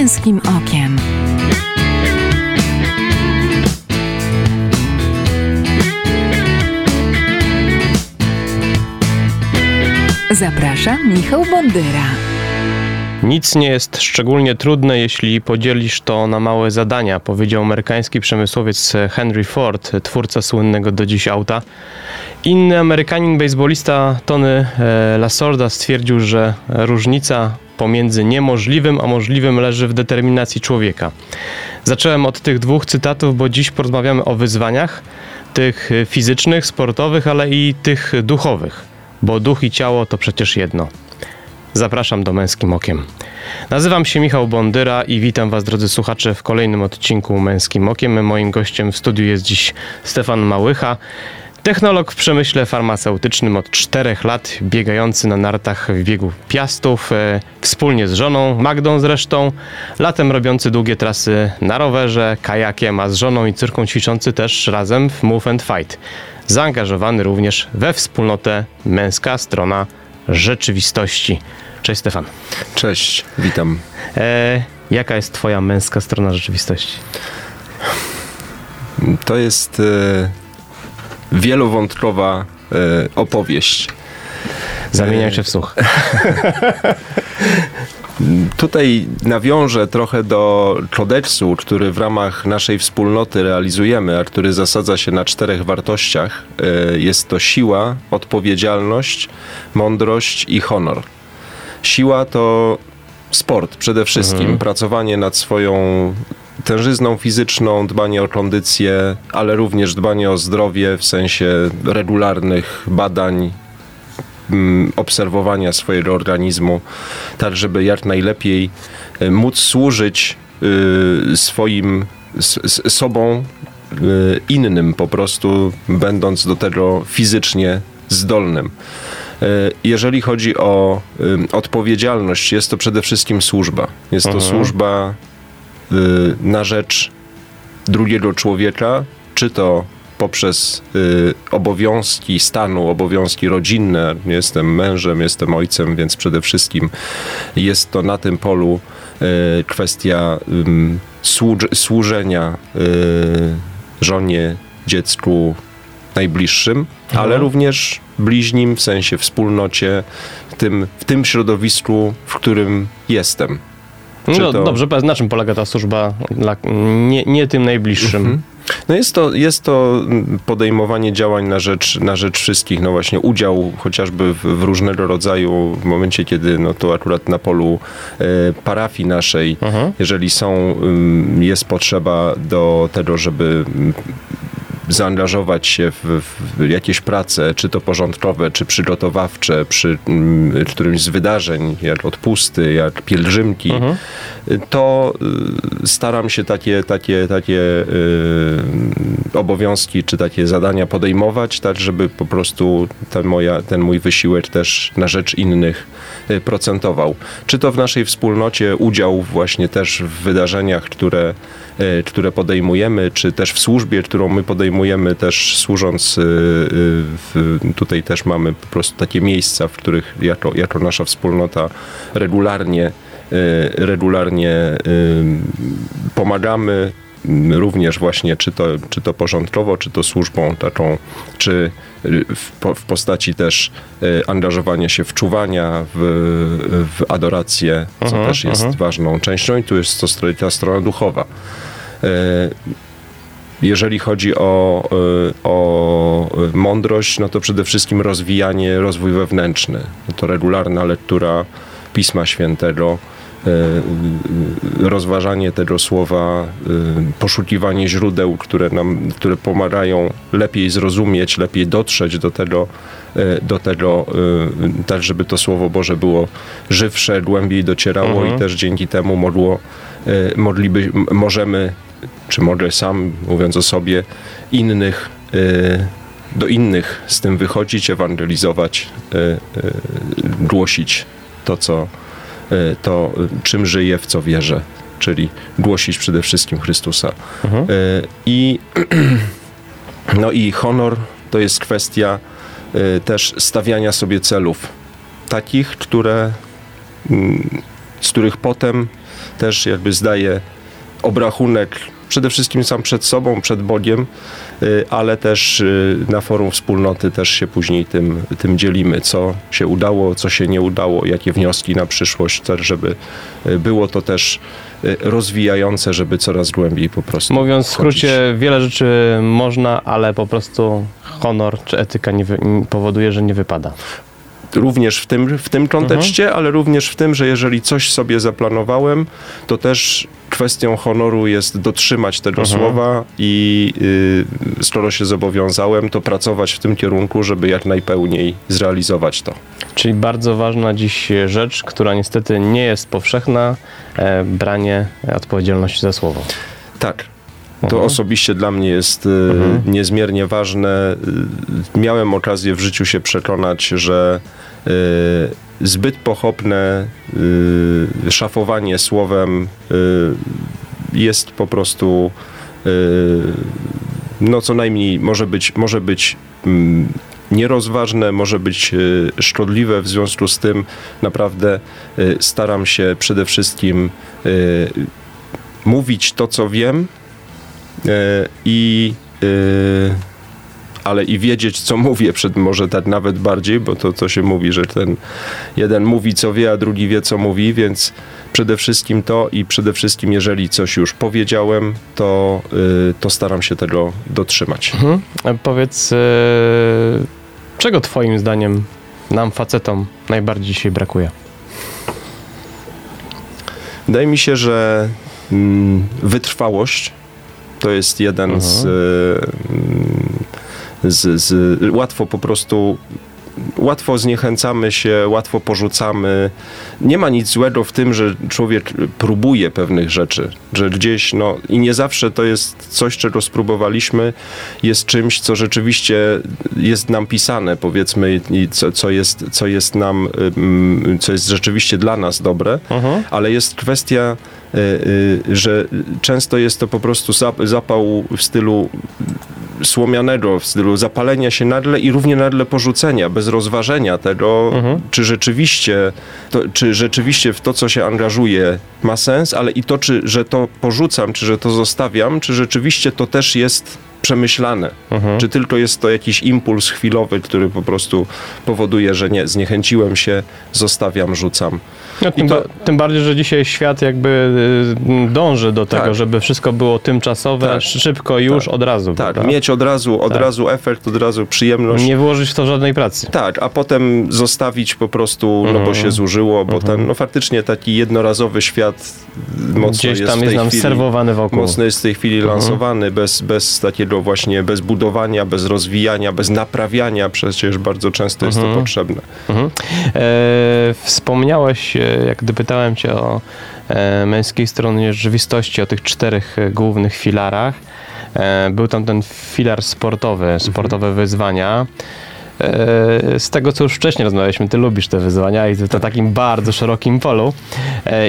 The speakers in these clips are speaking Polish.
męskim okiem. Zapraszam Michał Bondyra. Nic nie jest szczególnie trudne, jeśli podzielisz to na małe zadania, powiedział amerykański przemysłowiec Henry Ford, twórca słynnego do dziś auta. Inny Amerykanin, baseballista Tony e, Lasorda stwierdził, że różnica pomiędzy niemożliwym a możliwym leży w determinacji człowieka. Zacząłem od tych dwóch cytatów, bo dziś porozmawiamy o wyzwaniach, tych fizycznych, sportowych, ale i tych duchowych, bo duch i ciało to przecież jedno. Zapraszam do Męskim Okiem. Nazywam się Michał Bondyra i witam Was, drodzy słuchacze, w kolejnym odcinku Męskim Okiem. Moim gościem w studiu jest dziś Stefan Małycha, technolog w przemyśle farmaceutycznym od czterech lat, biegający na nartach w biegu Piastów, e, wspólnie z żoną, Magdą zresztą, latem robiący długie trasy na rowerze, kajakiem, a z żoną i córką ćwiczący też razem w Move and Fight. Zaangażowany również we wspólnotę Męska Strona Rzeczywistości. Cześć Stefan. Cześć, witam. E, jaka jest Twoja męska strona rzeczywistości? To jest e, wielowątkowa e, opowieść. Zamieniam się w słuch. Tutaj nawiążę trochę do kodeksu, który w ramach naszej wspólnoty realizujemy, a który zasadza się na czterech wartościach. E, jest to siła, odpowiedzialność, mądrość i honor. Siła to sport przede wszystkim, mhm. pracowanie nad swoją tężyzną fizyczną, dbanie o kondycję, ale również dbanie o zdrowie w sensie regularnych badań, mm, obserwowania swojego organizmu, tak żeby jak najlepiej e, móc służyć y, swoim sobą y, innym po prostu będąc do tego fizycznie zdolnym. E, jeżeli chodzi o odpowiedzialność, jest to przede wszystkim służba. Jest to mhm. służba na rzecz drugiego człowieka, czy to poprzez y, obowiązki stanu, obowiązki rodzinne. Jestem mężem, jestem ojcem, więc przede wszystkim jest to na tym polu y, kwestia służenia żonie, dziecku, najbliższym, ale mhm. również bliźnim, w sensie wspólnocie, tym, w tym środowisku, w którym jestem. No to... dobrze, na czym polega ta służba dla, nie, nie tym najbliższym? Mhm. No jest to, jest to podejmowanie działań na rzecz, na rzecz wszystkich, no właśnie udział chociażby w, w różnego rodzaju, w momencie kiedy, no to akurat na polu e, parafii naszej, mhm. jeżeli są, jest potrzeba do tego, żeby zaangażować się w, w jakieś prace, czy to porządkowe, czy przygotowawcze, przy mm, którymś z wydarzeń, jak odpusty, jak pielgrzymki, mhm. to y, staram się takie, takie, takie y, obowiązki, czy takie zadania podejmować, tak żeby po prostu ten, moja, ten mój wysiłek też na rzecz innych procentował. Czy to w naszej wspólnocie udział właśnie też w wydarzeniach, które, które podejmujemy, czy też w służbie, którą my podejmujemy, też służąc, y, y, tutaj też mamy po prostu takie miejsca, w których jako, jako nasza wspólnota regularnie, y, regularnie pomagamy, również właśnie czy to, czy to porządkowo, czy to służbą taką, czy w, w postaci też angażowania się w czuwania, w, w adorację, co uh mhm, też jest uh mhm. ważną częścią i tu jest to ta strona duchowa. Jeżeli chodzi o, y, o mądrość, no to przede wszystkim rozwijanie, rozwój wewnętrzny. No to regularna lektura Pisma Świętego, y, y, rozważanie tego słowa, poszukiwanie źródeł, które nam, które pomagają lepiej zrozumieć, lepiej dotrzeć do tego, do tego, tak żeby to Słowo Boże było żywsze, głębiej docierało mhm. i też dzięki temu mogło, mogliby, możemy czy mogę sam, mówiąc o sobie, innych, do innych z tym wychodzić, ewangelizować, głosić to, co, to czym żyję, w co wierzę, czyli głosić przede wszystkim Chrystusa. Mhm. I, no i honor to jest kwestia też stawiania sobie celów, takich, które, mm, z których potem też jakby zdaje obrachunek przede wszystkim sam przed sobą, przed Bogiem, ale też y, na forum wspólnoty też się później tym, tym dzielimy, co się udało, co się nie udało, jakie wnioski na przyszłość, żeby y, było to też rozwijające, żeby coraz głębiej po prostu. Mówiąc w skrócie, wiele rzeczy można, ale po prostu honor czy etyka nie wy, powoduje, że nie wypada również w tym, w tym kontekście, mhm. ale również w tym, że jeżeli coś sobie zaplanowałem, to też kwestią honoru jest dotrzymać tego mhm. słowa i y, skoro się zobowiązałem, to pracować w tym kierunku, żeby jak najpełniej zrealizować to. Czyli bardzo ważna dziś rzecz, która niestety nie jest powszechna, e, branie odpowiedzialności za słowo. Tak. To mhm. osobiście dla mnie jest y, mhm. niezmiernie ważne. Y, miałem okazję w życiu się przekonać, że y, zbyt pochopne szafowanie słowem jest po prostu no co najmniej może być, może być mm, nierozważne, może być szkodliwe. W związku z tym naprawdę staram się przede wszystkim mówić to, co wiem, i e, ale i wiedzieć, co mówię, przed może tak nawet bardziej, bo to, co się mówi, że ten jeden mówi, co wie, a drugi wie, co mówi, więc przede wszystkim to i przede wszystkim, jeżeli coś już powiedziałem, to, e, to staram się tego dotrzymać. Mhm. powiedz, czego twoim zdaniem nam, facetom, najbardziej dzisiaj brakuje? Wydaje mi się, że mm, wytrwałość to jest jeden z, e, z, z. Łatwo po prostu łatwo zniechęcamy się, łatwo porzucamy. Nie ma nic złego w tym, że człowiek próbuje pewnych rzeczy, że gdzieś, no i nie zawsze to jest coś, czego spróbowaliśmy, jest czymś, co rzeczywiście jest nam pisane, powiedzmy, i co, co, jest, co jest nam, co jest rzeczywiście dla nas dobre, uh-huh. ale jest kwestia że często jest to po prostu zapał w stylu słomianego, w stylu zapalenia się nagle i równie nagle porzucenia, bez rozważenia tego, mhm. czy rzeczywiście, to, czy rzeczywiście w to, co się angażuje, ma sens, ale i to, czy, że to porzucam, czy że to zostawiam, czy rzeczywiście to też jest przemyślane. Mhm. Czy tylko jest to jakiś impuls chwilowy, który po prostu powoduje, że nie, zniechęciłem się, zostawiam, rzucam. No, tym, to... ba tym, bardziej, że dzisiaj świat jakby y, dąży do tego, tak. żeby wszystko było tymczasowe, tak. szybko, już, tak. od razu. Tak, mieć od razu, od tak. razu efekt, od razu przyjemność. Nie włożyć w to żadnej pracy. Tak, a potem zostawić po prostu, no bo mhm. się zużyło, bo ten, no faktycznie taki jednorazowy świat mocno Gdzieś jest tam jest nam chwili, serwowany wokół. Mocno jest w tej chwili mhm. lansowany, bez, bez takiego właśnie, bez budowania, bez rozwijania, bez naprawiania, przecież bardzo często jest to mhm. potrzebne. E, wspomniałeś jak gdy pytałem cię o e, męskiej stronie rzeczywistości, o tych czterech e, głównych filarach, e, był tam ten filar sportowy, mhm. sportowe mhm. wyzwania. Z tego, co już wcześniej rozmawialiśmy, ty lubisz te wyzwania i to takim bardzo szerokim polu.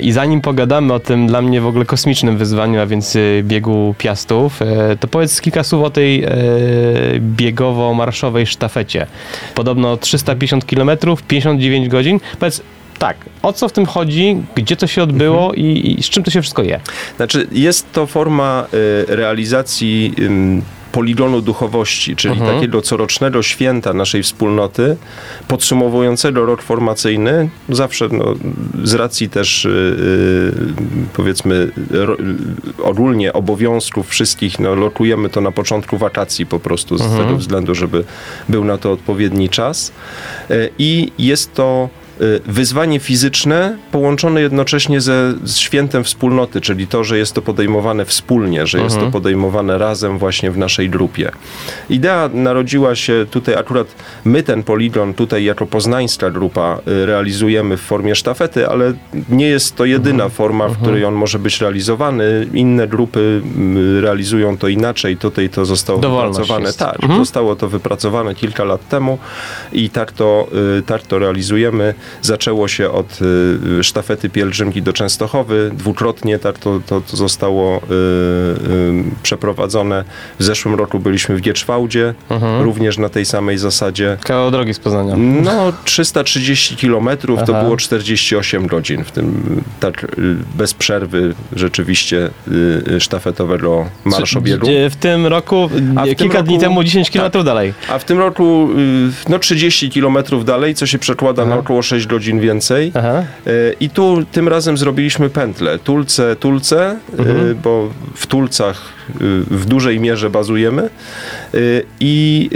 I zanim pogadamy o tym dla mnie w ogóle kosmicznym wyzwaniu, a więc biegu piastów, to powiedz kilka słów o tej biegowo-marszowej sztafecie. Podobno 350 km, 59 godzin. Powiedz, tak, o co w tym chodzi, gdzie to się odbyło mhm. i, i, z czym to się wszystko je? Znaczy, jest to forma y, realizacji y, poligonu duchowości, czyli mhm. takiego corocznego święta naszej wspólnoty, podsumowującego rok formacyjny, zawsze no, z racji też yy, powiedzmy ro, ogólnie obowiązków wszystkich, no, lokujemy to na początku wakacji po prostu, z mhm. tego względu, żeby był na to odpowiedni czas. Yy, I jest to wyzwanie fizyczne połączone jednocześnie ze świętem wspólnoty, czyli to, że jest to podejmowane wspólnie, że jest to mhm. podejmowane razem właśnie w naszej grupie. Idea narodziła się tutaj akurat my ten poligon tutaj jako poznańska grupa y, realizujemy w formie sztafety, ale nie jest to jedyna mhm. forma, w której on może być realizowany. Inne grupy realizują to inaczej. Tutaj to zostało Dowolność wypracowane. Jest. Tak, mhm. zostało to wypracowane kilka lat temu i tak to, y, tak to realizujemy. Zaczęło się od y, sztafety pielgrzymki do Częstochowy. Dwukrotnie tak to, to, to zostało y, y, przeprowadzone. W zeszłym roku byliśmy w Gieczwałdzie, również na tej samej zasadzie. Kawał drogi z Poznania. No, 330 kilometrów to Aha. było 48 godzin, w tym tak bez przerwy rzeczywiście sztafetowego marszobiegu. Czy- W tym roku, A w kilka dni temu, 10 tak. km dalej. A w tym roku no 30 kilometrów dalej, co się przekłada na około 6 godzin więcej. Aha. Y, I tu tym razem zrobiliśmy pętlę. Tulce, Tulce, y, bo w Tulcach y, w dużej mierze bazujemy. I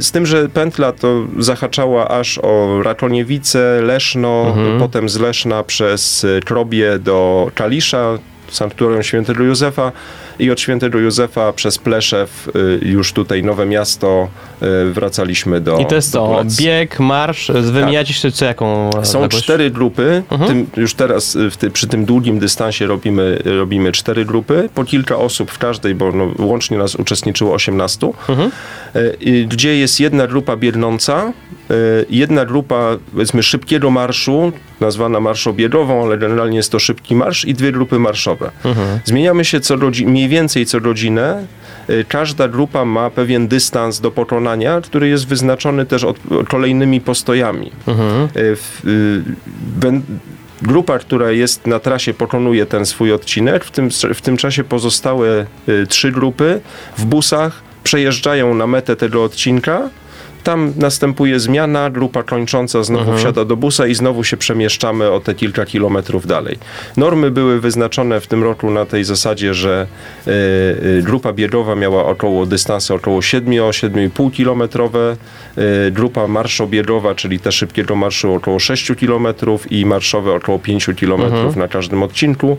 z tym, że pętla to zahaczała aż o Rakoniewice, Leszno, potem z Leszna przez Krobie do Kalisza, sanktuarium świętego Józefa i od świętego Józefa przez Pleszew, y, już tutaj Nowe Miasto, y, wracaliśmy do I to jest co? Bieg, marsz, wymieniacie się co jaką Są odległość? cztery grupy. Mhm. Tym, już teraz y, ty, przy tym długim dystansie robimy, robimy cztery grupy. Po kilka osób w każdej, bo no, łącznie nas uczestniczyło 18. Mhm. Y, y, Gdzie jest jedna grupa biegnąca, y, jedna grupa powiedzmy szybkiego marszu, nazwana marszobiegową, ale generalnie jest to szybki marsz i dwie grupy marszowe. Mhm. Zmieniamy się co godzi- mniej więcej co godzinę. Y, Każda grupa ma pewien dystans do pokonania, który jest wyznaczony też od, kolejnymi postojami. Mhm. Y, w- ben- Grupa, która jest na trasie, pokonuje ten swój odcinek. W tym, w tym czasie pozostałe y, trzy grupy w busach przejeżdżają na metę tego odcinka. Tam następuje zmiana, grupa kończąca znowu wsiada do busa i znowu się przemieszczamy o te kilka kilometrów dalej. Normy były wyznaczone w tym roku na tej zasadzie, że y, y, grupa biegowa miała około dystanse około 7-7,5 kilometrowe, y, grupa marszobiegowa, czyli te szybkiego marszu około 6 kilometrów i marszowe około 5 kilometrów na każdym odcinku.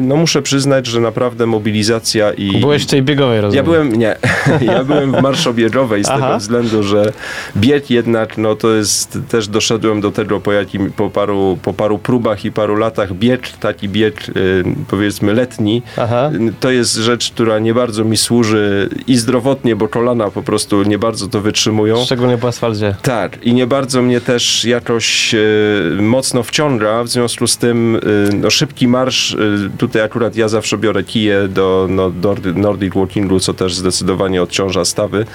No muszę przyznać, że naprawdę mobilizacja i... Byłeś w tej biegowej, rozumiem. Ja byłem, nie, ja byłem w marszobiegowej z Aha. tego względu, że bieg jednak, no to jest, też doszedłem do tego po, jakim, po, paru, po paru próbach i paru latach. Bieg, taki bieg y, powiedzmy letni, Aha. y, to jest rzecz, która nie bardzo mi służy i zdrowotnie, bo kolana po prostu nie bardzo to wytrzymują. Szczególnie po asfalcie. Tak, i nie bardzo mnie też jakoś e, mocno wciąga, w związku z tym e, no, szybki marsz, tutaj akurat ja zawsze biorę kije do no, Nordic, Nordic Walkingu, co też zdecydowanie odciąża stawy,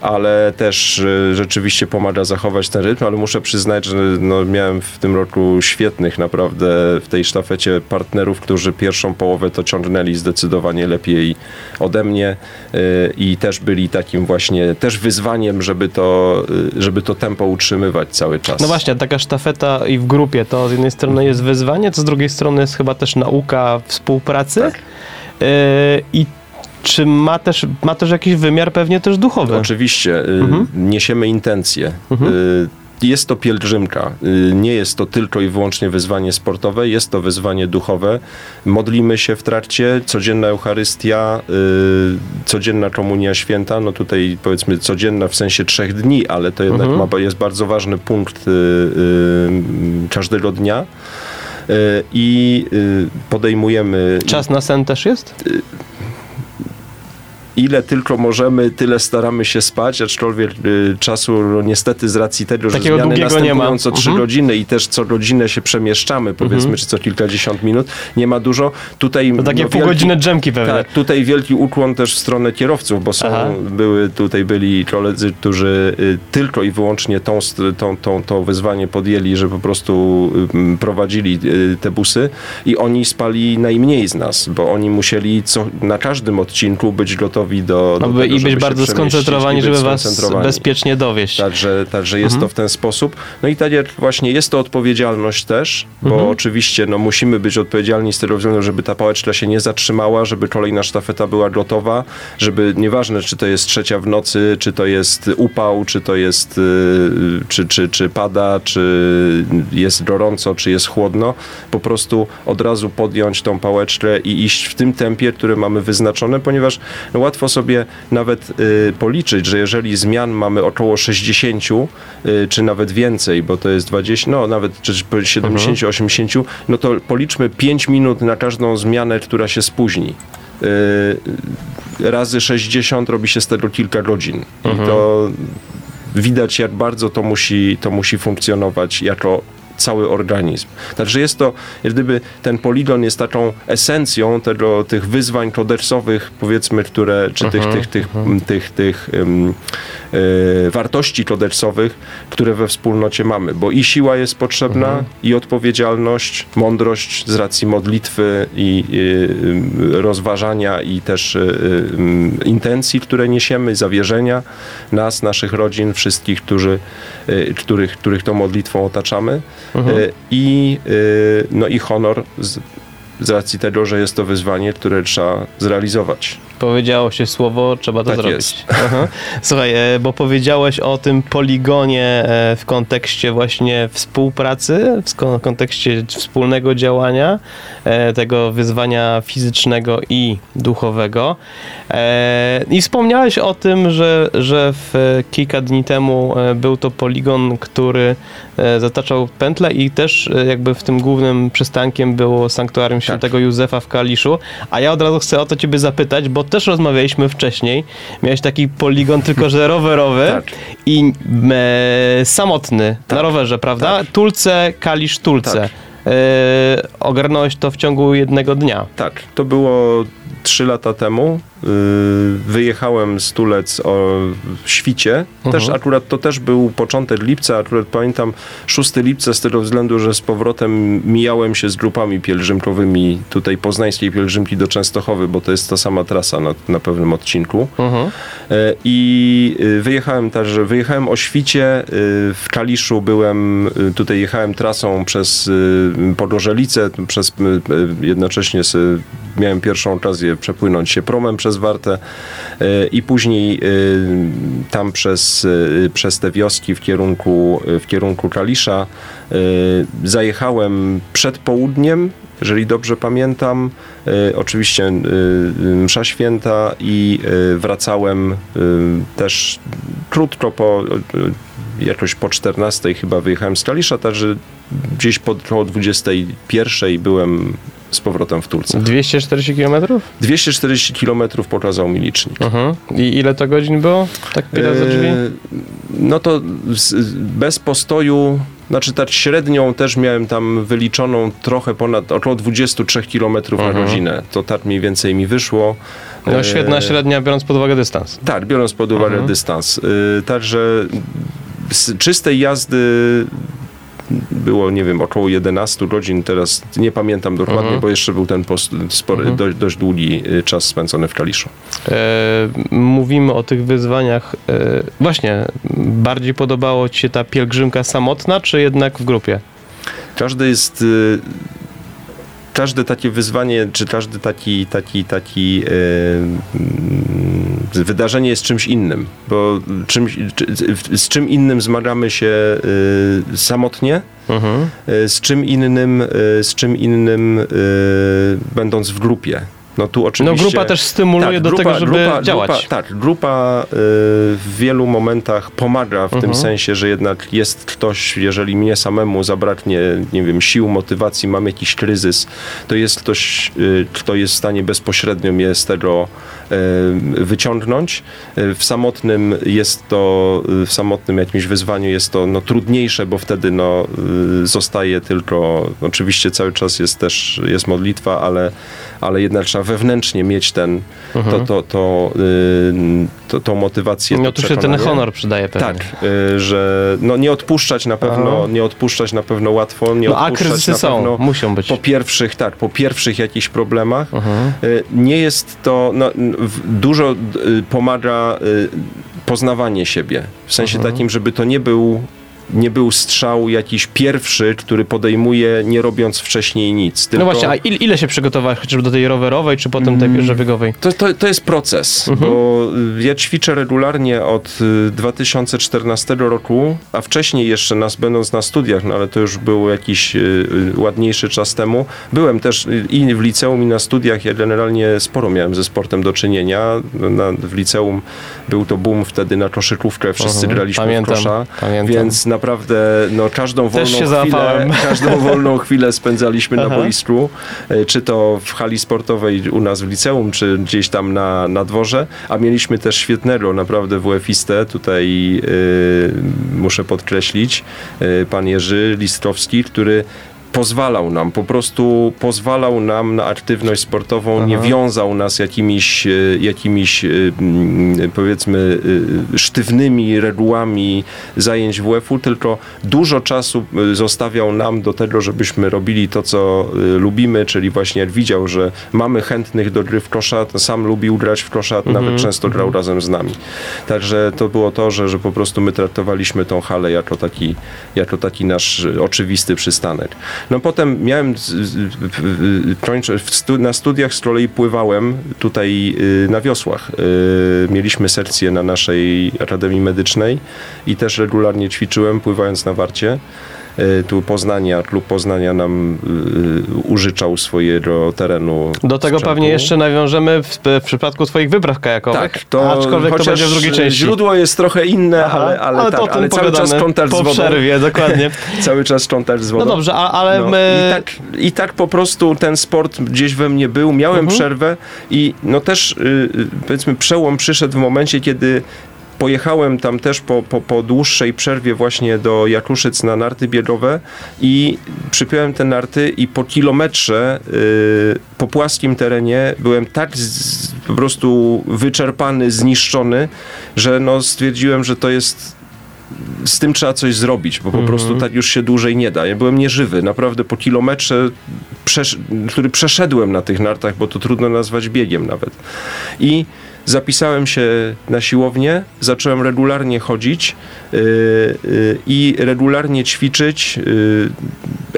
ale też rzeczywiście pomaga zachować ten rytm, ale muszę przyznać, że no, miałem w tym roku świetnych naprawdę w tej sztafecie partnerów, którzy pierwszą połowę to ciągnęli zdecydowanie lepiej ode mnie e, i też byli takim właśnie też wyzwaniem, żeby to, e, żeby to tempo utrzymywać cały czas. No właśnie, taka sztafeta i w grupie to z jednej strony jest wyzwanie, to z drugiej strony jest chyba też nauka współpracy. Tak. Yy, I czy ma też, ma też jakiś wymiar pewnie też duchowy? Oczywiście, y, Mhm. niesiemy intencje. Y, Jest to pielgrzymka. Y, Nie jest to tylko i wyłącznie wyzwanie sportowe, jest to wyzwanie duchowe. Modlimy się w trakcie, codzienna Eucharystia, codzienna komunia święta, no tutaj powiedzmy codzienna w sensie trzech dni, ale to jednak ma, jest bardzo ważny punkt każdego dnia. I podejmujemy Czas na sen też jest? Ile tylko możemy, tyle staramy się spać, aczkolwiek y, czasu no, niestety z racji tego, że Takiego zmiany następują ma. co trzy Mhm. godziny i też co godzinę się przemieszczamy, powiedzmy, czy co kilkadziesiąt minut, nie ma dużo. Tutaj To takie no, półgodzinne dżemki pewnie. tak, tutaj wielki ukłon też w stronę kierowców, bo są, Aha. były, tutaj byli koledzy, którzy y, tylko i wyłącznie tą, tą, tą, to wyzwanie podjęli, że po prostu y, prowadzili te busy i oni spali najmniej z nas, bo oni musieli co, na każdym odcinku być gotowi do, do Aby, tego, I być bardzo skoncentrowani, żeby was skoncentrowani. bezpiecznie dowieść. Także, także jest to w ten sposób. No i tak jak właśnie jest to odpowiedzialność też, bo oczywiście no, musimy być odpowiedzialni z tego względu, żeby ta pałeczka się nie zatrzymała, żeby kolejna sztafeta była gotowa, żeby nieważne czy to jest trzecia w nocy, czy to jest upał, czy to jest, y, czy, czy, czy pada, czy jest gorąco, czy jest chłodno, po prostu od razu podjąć tą pałeczkę i iść w tym tempie, które mamy wyznaczone, ponieważ no, łatwo sobie nawet y, policzyć, że jeżeli zmian mamy około 60, y, czy nawet więcej, bo to jest 20, no nawet czy 70, 80, no to policzmy 5 minut na każdą zmianę, która się spóźni. Y, razy 60 robi się z tego kilka godzin. I to widać, jak bardzo to musi, to musi funkcjonować jako cały organizm. Także jest to, jak gdyby ten poligon jest taką esencją tego, tych wyzwań kodeksowych, powiedzmy, które, czy tych, tych, tych, tych, tych um, e, wartości kodeksowych, które we wspólnocie mamy, bo i siła jest potrzebna, i odpowiedzialność, mądrość z racji modlitwy i, i rozważania i też y, y, intencji, które niesiemy, zawierzenia nas, naszych rodzin, wszystkich, którzy, y, których, których tą modlitwą otaczamy y, i, y, no i honor z, z racji tego, że jest to wyzwanie, które trzeba zrealizować. Powiedziało się słowo, trzeba to Tak zrobić. jest. Aha. Słuchaj, e, bo powiedziałeś o tym poligonie e, w kontekście właśnie współpracy, w kontekście wspólnego działania, e, tego wyzwania fizycznego i duchowego. I wspomniałeś o tym, że, że w kilka dni temu był to poligon, który zataczał pętlę i też jakby w tym głównym przystankiem było sanktuarium świętego Józefa w Kaliszu. A ja od razu chcę o to ciebie zapytać, bo też rozmawialiśmy wcześniej. Miałeś taki poligon, tylko że rowerowy Tak. i e, samotny na rowerze, prawda? Tak. Tulce, Kalisz, Tulce. Tak. E, ogarnąłeś to w ciągu jednego dnia. Tak, to było trzy lata temu. Yy, Wyjechałem z Tulec o świcie. Też akurat to też był początek lipca. Akurat pamiętam 6 lipca z tego względu, że z powrotem mijałem się z grupami pielgrzymkowymi tutaj poznańskiej pielgrzymki do Częstochowy, bo to jest ta sama trasa na, na pewnym odcinku. Mhm. E, I y, wyjechałem także, wyjechałem o świcie, y, w Kaliszu byłem, y, tutaj jechałem trasą przez y, Podorzelicę, przez, y, y, jednocześnie miałem pierwszą okazję przepłynąć się promem przez Wartę y, i później y, tam przez, y, przez te wioski w kierunku, w kierunku Kalisza zajechałem przed południem, jeżeli dobrze pamiętam, oczywiście msza święta i wracałem też krótko po, jakoś po 14 chyba wyjechałem z Kalisza, także gdzieś po około 21 byłem z powrotem w Turce. 240 km? 240 km pokazał mi licznik. Mhm. I ile to godzin było? Tak pyta za drzwi? E, No to z, bez postoju, znaczy tak średnią też miałem tam wyliczoną trochę ponad, około 23 km na godzinę. To tak mniej więcej mi wyszło. No E, świetna średnia, biorąc pod uwagę dystans. Tak, biorąc pod uwagę dystans. Y, Także z czystej jazdy było, nie wiem, około 11 godzin, teraz nie pamiętam dokładnie, bo jeszcze był ten post, spory, dość, dość długi y, czas spędzony w Kaliszu. E, mówimy o tych wyzwaniach. E, właśnie, bardziej podobało Ci się ta pielgrzymka samotna, czy jednak w grupie? Każdy jest. y, Każde takie wyzwanie, czy każdy taki, taki, taki mm, wydarzenie jest czymś innym, bo czymś, czy, z czym innym zmagamy się y, samotnie, Mhm. y, z czym innym, y, z czym innym będąc w grupie. No tu No oczywiście. grupa też stymuluje Tak, do tego, żeby działać. Grupa, tak, grupa y, w wielu momentach pomaga w Mhm. tym sensie, że jednak jest ktoś, jeżeli mnie samemu zabraknie, nie wiem, sił, motywacji, mam jakiś kryzys, to jest ktoś, y, kto jest w stanie bezpośrednio mnie z tego wyciągnąć. Y, W samotnym jest to, y, w samotnym jakimś wyzwaniu jest to no, trudniejsze, bo wtedy no, zostaje tylko, oczywiście cały czas jest też, jest modlitwa, ale, ale jednak trzeba wewnętrznie mieć ten, to, to, to, to, tą motywację. No to tu się ten honor przydaje pewnie. Tak, że no, nie odpuszczać na pewno, nie odpuszczać na pewno łatwo, nie No a odpuszczać kryzysy na są, pewno muszą być. po pierwszych, tak, po pierwszych jakichś problemach. Mhm. Nie jest to, no, dużo y, pomaga y, poznawanie siebie. W sensie Mhm. takim, żeby to nie był nie był strzał jakiś pierwszy, który podejmuje nie robiąc wcześniej nic. No Tylko właśnie, a il, ile się przygotowałeś chociażby do tej rowerowej, czy potem tej pierwszobiegowej? to, to, to jest proces, Mhm. bo y, ja ćwiczę regularnie od y, 2014 roku, a wcześniej jeszcze nas, będąc na studiach, no ale to już był jakiś y, y, ładniejszy czas temu. Byłem też y, i w liceum, i na studiach. Ja generalnie sporo miałem ze sportem do czynienia. Na, w liceum był to boom wtedy na koszykówkę, wszyscy Mhm. graliśmy Pamiętam, w kosza, pamiętam. więc na naprawdę no, każdą wolną chwilę, każdą wolną chwilę spędzaliśmy na boisku, e, czy to w hali sportowej u nas w liceum, czy gdzieś tam na, na dworze, a mieliśmy też świetnego naprawdę WF-istę, tutaj y, muszę podkreślić, y, pan Jerzy Listrowski, który pozwalał nam, po prostu pozwalał nam na aktywność sportową, nie Aha. wiązał nas jakimiś, e, jakimiś e, mm, powiedzmy e, sztywnymi regułami zajęć WF-u, tylko dużo czasu zostawiał nam do tego, żebyśmy robili to, co lubimy, czyli właśnie jak widział, że mamy chętnych do gry w kosza, sam lubił grać w kosza, nawet często grał razem z nami. Także to było to, że, że po prostu my traktowaliśmy tą halę jako taki, jako taki nasz oczywisty przystanek. No potem miałem, na studiach z kolei pływałem tutaj y, na wiosłach. Y, Mieliśmy sekcję na naszej Akademii Medycznej i też regularnie ćwiczyłem pływając na warcie. Y, Tu Poznania, klub Poznania nam y, użyczał swojego terenu. Do tego sprzętu. pewnie jeszcze nawiążemy w, w przypadku twoich wypraw kajakowych. Tak, to Aczkolwiek to będzie w drugiej części. źródło jest trochę inne, Aha, ale, ale, to tak, ale cały czas kontakt z po wodą. przerwie, dokładnie. Cały czas kontakt z wodą. No dobrze, a, ale No, my... I, tak, I tak po prostu ten sport gdzieś we mnie był. Miałem Mhm. przerwę i no też y, y, powiedzmy przełom przyszedł w momencie, kiedy pojechałem tam też po, po, po dłuższej przerwie właśnie do Jakuszyc na narty biegowe i przypiąłem te narty i po kilometrze y, po płaskim terenie byłem tak z, po prostu wyczerpany, zniszczony, że no stwierdziłem, że to jest z tym trzeba coś zrobić, bo po prostu tak już się dłużej nie da. Ja byłem nieżywy, naprawdę po kilometrze, przesz- który przeszedłem na tych nartach, bo to trudno nazwać biegiem nawet. I zapisałem się na siłownię, zacząłem regularnie chodzić yy, yy, i regularnie ćwiczyć. Yy,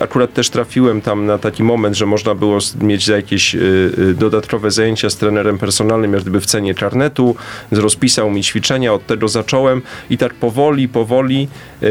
akurat też trafiłem tam na taki moment, że można było mieć jakieś yy, yy, dodatkowe zajęcia z trenerem personalnym, jak gdyby w cenie karnetu. Rozpisał mi ćwiczenia, od tego zacząłem i tak powoli, powoli, yy,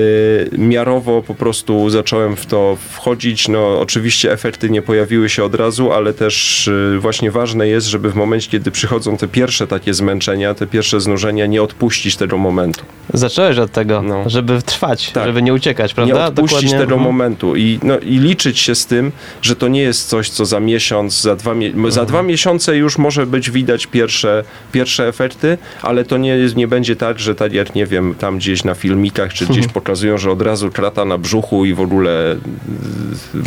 miarowo po prostu zacząłem w to wchodzić. No oczywiście efekty nie pojawiły się od razu, ale też właśnie ważne jest, żeby w momencie, kiedy przychodzą te pierwsze takie zmęczenia, te pierwsze znużenia, nie odpuścić tego momentu. Zacząłeś od tego, No. żeby trwać, Tak. żeby nie uciekać, prawda? Nie odpuścić Dokładnie. tego Mhm. momentu i, no, i liczyć się z tym, że to nie jest coś, co za miesiąc, za dwa, Mhm. za dwa miesiące już może być widać pierwsze, pierwsze efekty, ale to nie, nie będzie tak, że tak jak nie wiem, tam gdzieś na filmikach, czy Mhm. gdzieś pokazują, że od razu krata na brzuchu i w ogóle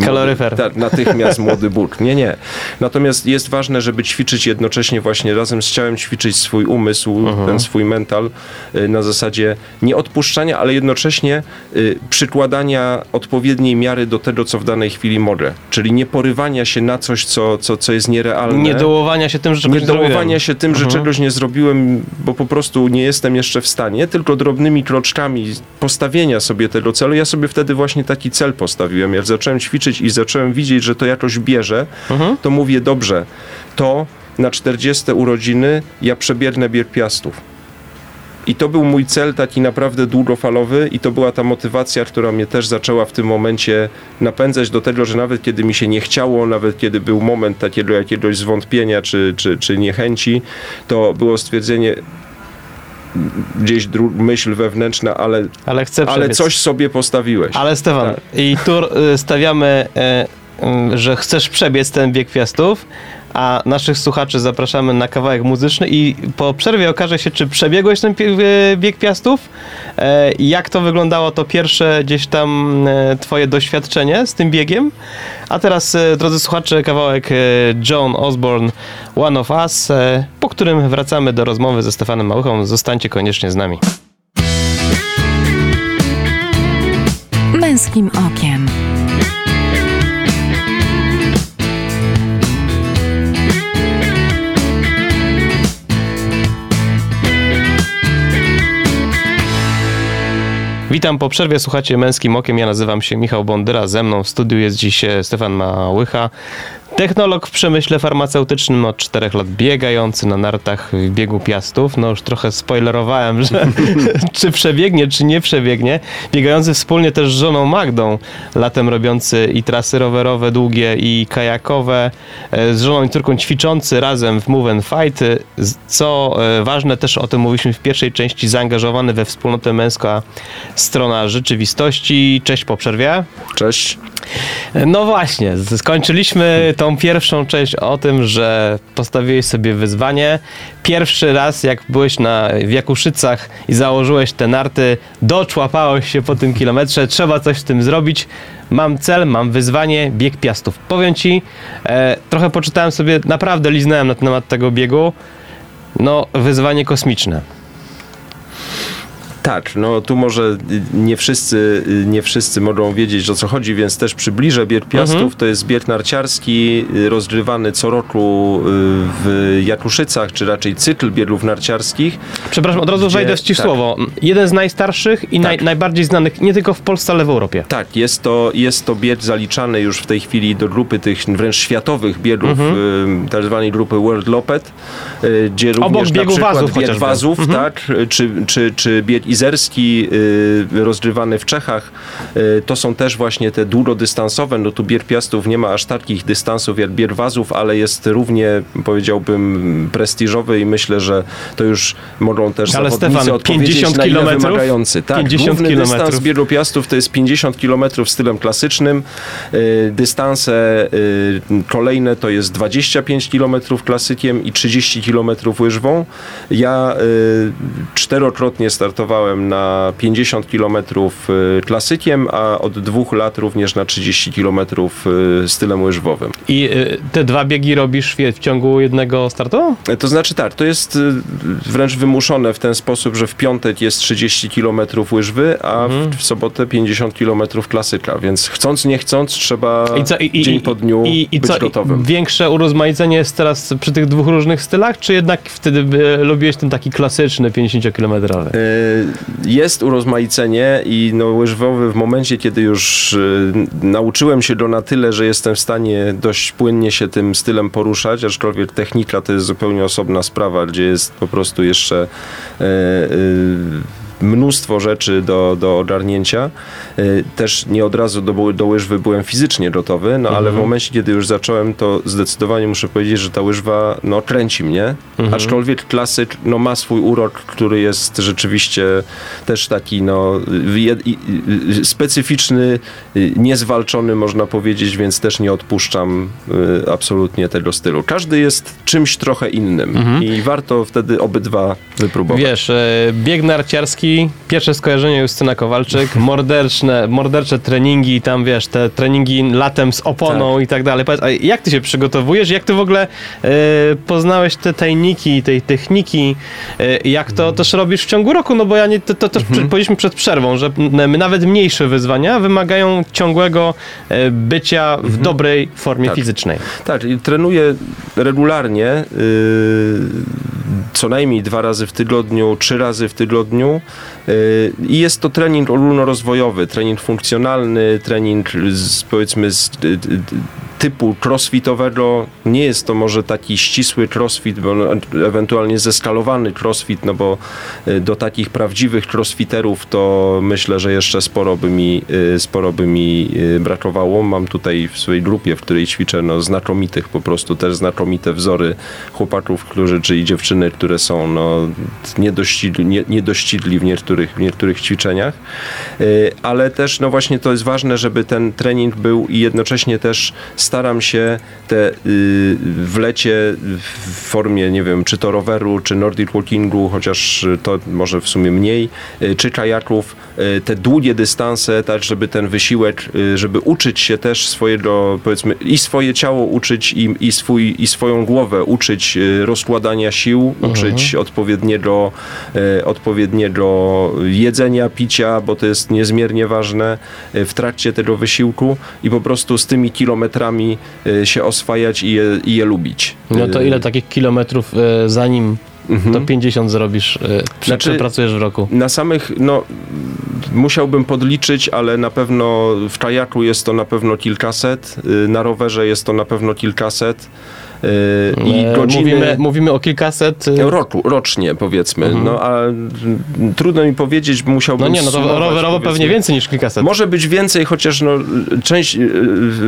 y, Kaloryfer. Ta, natychmiast młody Bóg. Nie, nie. Natomiast jest ważne, żeby ćwiczyć jednocześnie właśnie razem z ciałem, ćwiczyć swój umysł, Mhm. ten swój mental y, na zasadzie nie odpuszczania, ale jednocześnie y, przykładania odpowiedniej miary do tego, co w danej chwili mogę. Czyli nie porywania się na coś, co, co, co jest nierealne. Nie dołowania się tym, że czegoś Nie dołowania się tym, że Mhm. czegoś nie zrobiłem, bo po prostu nie jestem jeszcze w stanie, tylko drobnymi kroczkami postawienia sobie tego celu. Ja sobie wtedy właśnie taki cel postawiłem. Jak zacząłem ćwiczyć i zacząłem widzieć, że to jakoś bierze, Mhm. to mówię, dobrze, to na 40 urodziny ja przebiegnę bieg piastów. I to był mój cel taki naprawdę długofalowy i to była ta motywacja, która mnie też zaczęła w tym momencie napędzać do tego, że nawet kiedy mi się nie chciało, nawet kiedy był moment takiego jakiegoś zwątpienia czy, czy, czy niechęci, to było stwierdzenie gdzieś myśl wewnętrzna, ale, Ale chcę ale coś sobie postawiłeś. Ale Stefan, Tak. i tu y, stawiamy, y, że chcesz przebiec ten bieg piastów, a naszych słuchaczy zapraszamy na kawałek muzyczny i po przerwie okaże się, czy przebiegłeś ten bieg piastów, e, jak to wyglądało to pierwsze gdzieś tam e, twoje doświadczenie z tym biegiem. A teraz, e, drodzy słuchacze, kawałek John Osborne, One of Us, po którym wracamy do rozmowy ze Stefanem Małychą. Zostańcie koniecznie z nami. Męskim okiem. Witam po przerwie, słuchacie Męskim Okiem. Ja nazywam się Michał Bondyra. Ze mną w studiu jest dziś e, Stefan Małycha. Technolog w przemyśle farmaceutycznym od czterech lat biegający na nartach w biegu Piastów. No już trochę spoilerowałem, że czy przebiegnie, czy nie przebiegnie. Biegający wspólnie też z żoną Magdą, latem robiący i trasy rowerowe długie i kajakowe. E, z żoną i córką ćwiczący razem w Move and Fight. E, co e, ważne, też o tym mówiliśmy w pierwszej części, zaangażowany we wspólnotę męska strona rzeczywistości. Cześć po przerwie. Cześć. No właśnie, skończyliśmy tą pierwszą część o tym, że postawiłeś sobie wyzwanie. Pierwszy raz, jak byłeś na, w Jakuszycach i założyłeś te narty, doczłapałeś się po tym kilometrze, trzeba coś z tym zrobić. Mam cel, mam wyzwanie, bieg piastów. Powiem ci, e, trochę poczytałem sobie, naprawdę liznąłem na temat tego biegu. No, wyzwanie kosmiczne. Tak, no tu może nie wszyscy, nie wszyscy mogą wiedzieć o co chodzi, więc też przybliżę bieg Piastów. Mhm. To jest bieg narciarski rozgrywany co roku y, w Jakuszycach, czy raczej cykl biegów narciarskich. Przepraszam, od razu gdzie, wejdę ci tak. słowo. Jeden z najstarszych i tak. naj, najbardziej znanych nie tylko w Polsce, ale w Europie. Tak, jest to, jest to bieg zaliczany już w tej chwili do grupy tych wręcz światowych biegów, mhm. tak zwanej grupy World Lopet, y, gdzie Obok również biegu na przykład wazów, bieg wazów, mhm. tak, czy, czy, czy bieg Izerski y, rozgrywany w Czechach. Y, to są też właśnie te długodystansowe. No tu Bier Piastów nie ma aż takich dystansów jak Bier Wazów, ale jest równie, powiedziałbym, prestiżowy i myślę, że to już mogą też ale zawodnicy Stefan, odpowiedzieć 50 na ile wymagający. Tak, 50 główny kilometrów. dystans Bieru Piastów to jest 50 km stylem klasycznym. Y, dystanse kolejne to jest 25 km klasykiem i 30 km łyżwą. Ja czterokrotnie startowałem na 50 km y, klasykiem, a od dwóch lat również na 30 km y, stylem łyżwowym. I y, te dwa biegi robisz w ciągu jednego startu? To znaczy tak, to jest wręcz wymuszone w ten sposób, że w piątek jest 30 km łyżwy, a mhm. w, sobotę 50 km klasyka, więc chcąc nie chcąc trzeba I co, i, dzień po dniu i, i być co, gotowym. Większe urozmaicenie jest teraz przy tych dwóch różnych stylach, czy jednak wtedy lubiłeś ten taki klasyczny 50-kilometrowy? Jest urozmaicenie i no, łyżwowy w momencie, kiedy już y, nauczyłem się go na tyle, że jestem w stanie dość płynnie się tym stylem poruszać, aczkolwiek technika to jest zupełnie osobna sprawa, gdzie jest po prostu jeszcze y, y, mnóstwo rzeczy do, do ogarnięcia. Y, też nie od razu do, do łyżwy byłem fizycznie gotowy, no ale w mhm. momencie, kiedy już zacząłem, to zdecydowanie muszę powiedzieć, że ta łyżwa no, kręci mnie. Mhm. Aczkolwiek klasyk no, ma swój urok, który jest rzeczywiście też taki no, specyficzny, y, niezwalczony można powiedzieć, więc też nie odpuszczam y, absolutnie tego stylu. Każdy jest czymś trochę innym mhm. i warto wtedy obydwa wypróbować. Wiesz, e, bieg narciarski pierwsze skojarzenie Justyna Kowalczyk, morderczne, mordercze treningi, tam wiesz, te treningi latem z oponą tak. i tak dalej. Powiedz, a jak ty się przygotowujesz? Jak ty w ogóle e, poznałeś te tajniki, tej techniki? E, jak to też robisz w ciągu roku? No bo ja nie, to, to też mhm. powiedzieliśmy przed przerwą, że nawet mniejsze wyzwania wymagają ciągłego e, bycia w mhm. dobrej formie tak. fizycznej. Tak, i trenuję regularnie, yy, co najmniej dwa razy w tygodniu, trzy razy w tygodniu. Y, I jest to trening ogólnorozwojowy, trening funkcjonalny, trening z, powiedzmy z typu crossfitowego. Nie jest to może taki ścisły crossfit, bo ewentualnie zeskalowany crossfit, no bo y, do takich prawdziwych crossfiterów to myślę, że jeszcze sporo by mi, y, sporo by mi brakowało. Mam tutaj w swojej grupie, w której ćwiczę, no znakomitych po prostu też znakomite wzory chłopaków, którzy, czy dziewczyny, które są no, niedościgli, nie, niedościgli w niektórych w niektórych ćwiczeniach, y, ale też no właśnie to jest ważne, żeby ten trening był i jednocześnie też staram się te y, w lecie w formie, nie wiem, czy to roweru, czy nordic walkingu, chociaż to może w sumie mniej, y, czy kajaków, te długie dystanse, tak żeby ten wysiłek, żeby uczyć się też swojego, powiedzmy, i swoje ciało uczyć i, i, swój, i swoją głowę uczyć rozkładania sił, mhm. uczyć odpowiedniego, odpowiedniego jedzenia, picia, bo to jest niezmiernie ważne e, w trakcie tego wysiłku i po prostu z tymi kilometrami e, się oswajać i je, i je lubić. No to ile takich kilometrów e, zanim to 50 zrobisz, Znaczy- przepracujesz w roku. Na samych, no musiałbym podliczyć, ale na pewno w kajaku jest to na pewno kilkaset, y, na rowerze jest to na pewno kilkaset. Y, I godziny... mówimy, mówimy o kilkaset... yy, Roku, rocznie powiedzmy, no a mm, trudno mi powiedzieć, musiałbym No nie, no to zsumować, rowerowo pewnie powiedzmy. więcej niż kilkaset. Może być więcej, chociaż no, część y,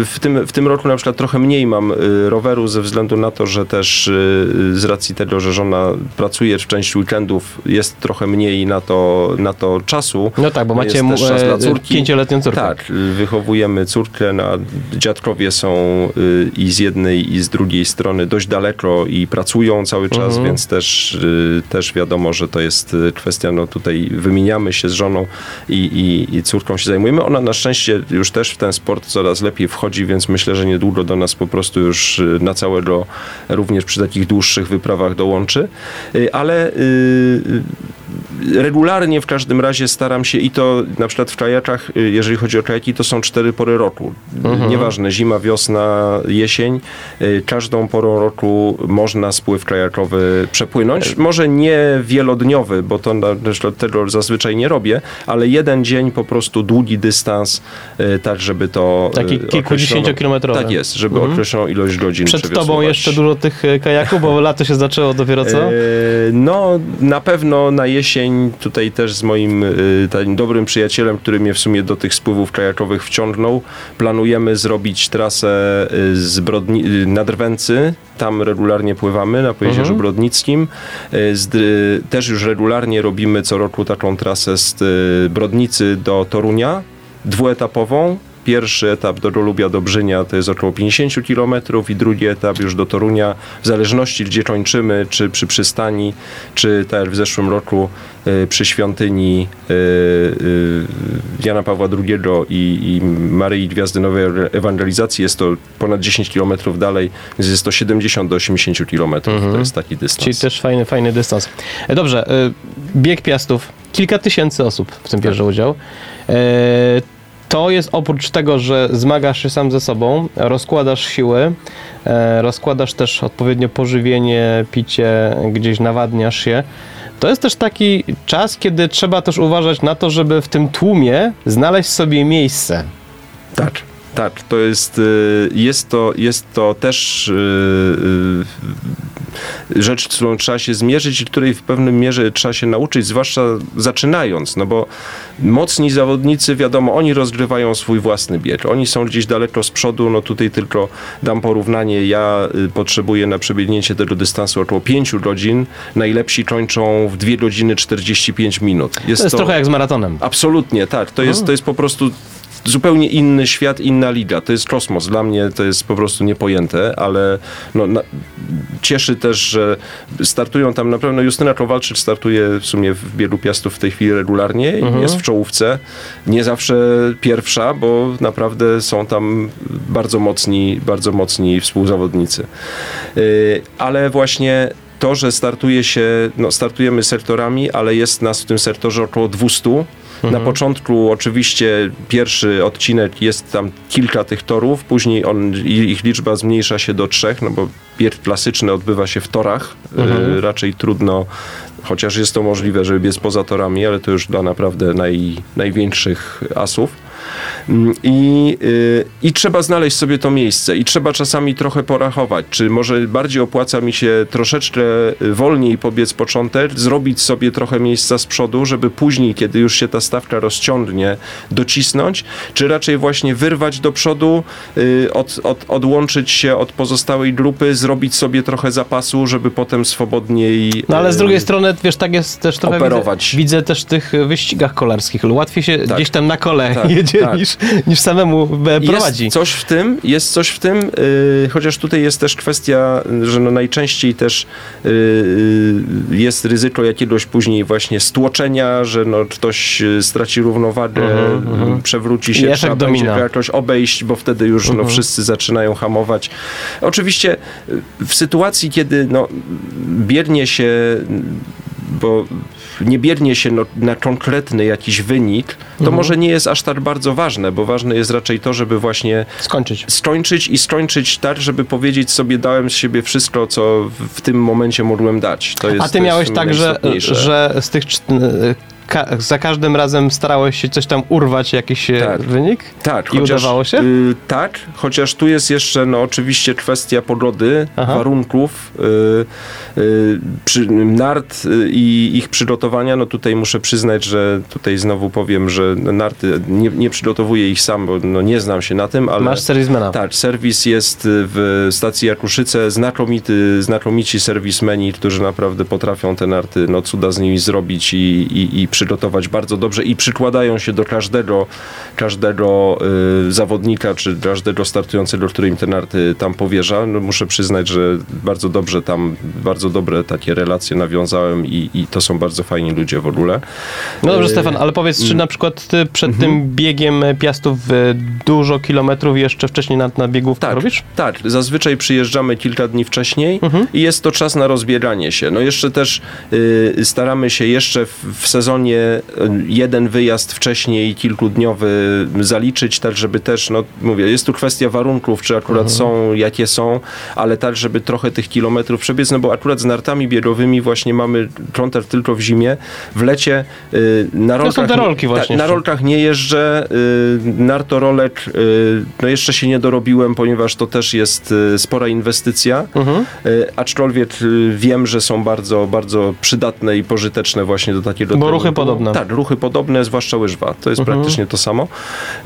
w tym, w tym roku na przykład trochę mniej mam y, roweru ze względu na to, że też y, z racji tego, że żona pracuje w część weekendów, jest trochę mniej na to, na to czasu. No tak, bo macie czas e, dla córki. pięcioletnią córkę. Tak, y, wychowujemy córkę, no, a dziadkowie są y, i z jednej i z drugiej strony dość daleko i pracują cały czas, Mhm. więc też, y, też wiadomo, że to jest y, kwestia, no tutaj wymieniamy się z żoną i, i, i córką się zajmujemy. Ona na szczęście już też w ten sport coraz lepiej wchodzi, więc myślę, że niedługo do nas po prostu już y, na całego, również przy takich dłuższych wyprawach dołączy. Ale y, regularnie w każdym razie staram się i to na przykład w kajakach, y, jeżeli chodzi o kajaki, to są cztery pory roku. Mhm. Nieważne, zima, wiosna, jesień. y, Każdą porą roku można spływ kajakowy przepłynąć. Może nie wielodniowy, bo to na przykład tego zazwyczaj nie robię, ale jeden dzień po prostu długi dystans, y, tak żeby to Taki kilkudziesięciokilometrowy. Tak jest, żeby Mhm. określoną ilość godzin Przed tobą jeszcze dużo tych e, kajaków, bo lato się zaczęło dopiero co? E, No, na pewno na jesień tutaj też z moim takim dobrym przyjacielem, który mnie w sumie do tych spływów kajakowych wciągnął, planujemy zrobić trasę e, z Brodni e, na Drwęcy. Tam regularnie pływamy na Pojezierzu Mhm. Brodnickim. Z, też już regularnie robimy co roku taką trasę z Brodnicy do Torunia, dwuetapową. Pierwszy etap do Rolubia do Brzynia to jest około 50 km i drugi etap już do Torunia, w zależności gdzie kończymy, czy przy przystani, czy tak jak w zeszłym roku y, przy świątyni y, y, Jana Pawła II i, i Maryi Gwiazdy Nowej Ewangelizacji. Jest to ponad 10 km dalej, więc jest to 70 do 80 km. To jest taki dystans. Czyli też fajny, fajny dystans. E, Dobrze, e, bieg piastów. Kilka tysięcy osób w tym bierze udział. To jest oprócz tego, że zmagasz się sam ze sobą, rozkładasz siły, e, rozkładasz też odpowiednio pożywienie, picie, gdzieś nawadniasz się. To jest też taki czas, kiedy trzeba też uważać na to, żeby w tym tłumie znaleźć sobie miejsce. Tak, tak. To jest, y, jest, to, jest to też y, y, rzecz, którą trzeba się zmierzyć i której w pewnym mierze trzeba się nauczyć, zwłaszcza zaczynając, no bo mocni zawodnicy, wiadomo, oni rozgrywają swój własny bieg. Oni są gdzieś daleko z przodu, no tutaj tylko dam porównanie. Ja potrzebuję na przebiegnięcie tego dystansu około 5 godzin. Najlepsi kończą w 2 godziny 45 minut. To jest trochę jak z maratonem. Absolutnie, tak. To jest, to jest po prostu zupełnie inny świat, inna liga. To jest kosmos. Dla mnie to jest po prostu niepojęte, ale no, na, cieszy też, że startują tam na pewno. Justyna Kowalczyk startuje w sumie w Biegu Piastów w tej chwili regularnie i jest w czołówce. Nie zawsze pierwsza, bo naprawdę są tam bardzo mocni, bardzo mocni współzawodnicy. Yy, ale właśnie to, że startuje się, no startujemy sektorami, ale jest nas w tym sektorze około 200. Na początku oczywiście pierwszy odcinek jest tam kilka tych torów, później on, ich liczba zmniejsza się do trzech, no bo bieg klasyczny odbywa się w torach. E, raczej trudno, chociaż jest to możliwe, żeby biec poza torami, ale to już dla naprawdę naj, największych asów. Mm, I, y, I trzeba znaleźć sobie to miejsce i trzeba czasami trochę porachować, czy może bardziej opłaca mi się troszeczkę y, wolniej pobiec początek, zrobić sobie trochę miejsca z przodu, żeby później, kiedy już się ta stawka rozciągnie, docisnąć, czy raczej właśnie wyrwać do przodu, y, od, od, odłączyć się od pozostałej grupy, zrobić sobie trochę zapasu, żeby potem swobodniej... No ale z drugiej strony, wiesz, tak jest też trochę. operować. Widzę, widzę też w tych wyścigach kolarskich. Łatwiej się Tak. gdzieś tam na kole Tak, jedzie tak. niż, niż samemu prowadzi. Jest coś w tym, jest coś w tym, yy, chociaż tutaj jest też kwestia, że no najczęściej też yy, jest ryzyko jakiegoś później właśnie stłoczenia, że no ktoś yy, straci równowagę, yy, przewróci I się, efekt trzeba będzie domina. go jakoś obejść, bo wtedy już no, wszyscy zaczynają hamować. Oczywiście w sytuacji, kiedy no, biernie się bo nie biernie się no, na konkretny jakiś wynik, to Mhm. może nie jest aż tak bardzo ważne, bo ważne jest raczej to, żeby właśnie Skończyć. skończyć i skończyć tak, żeby powiedzieć sobie, dałem z siebie wszystko, co w, tym momencie mogłem dać. To jest, A ty miałeś tak, że, że z tych ka- za każdym razem starałeś się coś tam urwać, jakiś e, Tak. wynik? Tak, I udawało się? Y, tak, chociaż tu jest jeszcze no, oczywiście kwestia pogody, Aha. warunków, y, y, przy, nart i ich przygotowania. No tutaj muszę przyznać, że tutaj znowu powiem, że narty nie, nie przygotowuję ich sam, bo no, nie znam się na tym, ale... Masz serwismana. Tak, serwis jest w stacji Jakuszyce, znakomity, znakomici serwismeni, którzy naprawdę potrafią te narty, no cuda z nimi zrobić i, i, i przygotować bardzo dobrze i przykładają się do każdego, każdego y, zawodnika, czy każdego startującego, który im te narty tam powierza. No, muszę przyznać, że bardzo dobrze tam, bardzo dobre takie relacje nawiązałem i, i to są bardzo fajni ludzie w ogóle. No dobrze, Y, Stefan, ale powiedz, czy na przykład ty przed Mhm. tym biegiem Piastów e, dużo kilometrów jeszcze wcześniej na, na biegówkę Tak, robisz? tak. Zazwyczaj przyjeżdżamy kilka dni wcześniej Mhm. i jest to czas na rozbieranie się. No jeszcze też y, staramy się jeszcze w, w sezonie y, jeden wyjazd wcześniej, kilkudniowy zaliczyć, tak żeby też, no mówię, jest tu kwestia warunków, czy akurat Mhm. są, jakie są, ale tak, żeby trochę tych kilometrów przebiec, no bo akurat z nartami biegowymi właśnie mamy kontar tylko w zimie. W lecie y, na rolkach... te rolki właśnie Tak, na rolkach nie jeżdżę, y, nartorolek y, no jeszcze się nie dorobiłem, ponieważ to też jest spora inwestycja, Mhm. aczkolwiek wiem, że są bardzo, bardzo przydatne i pożyteczne właśnie do takiego Bo ruchy. Podobne. Tak, ruchy podobne, zwłaszcza łyżwa. To jest Mhm. praktycznie to samo.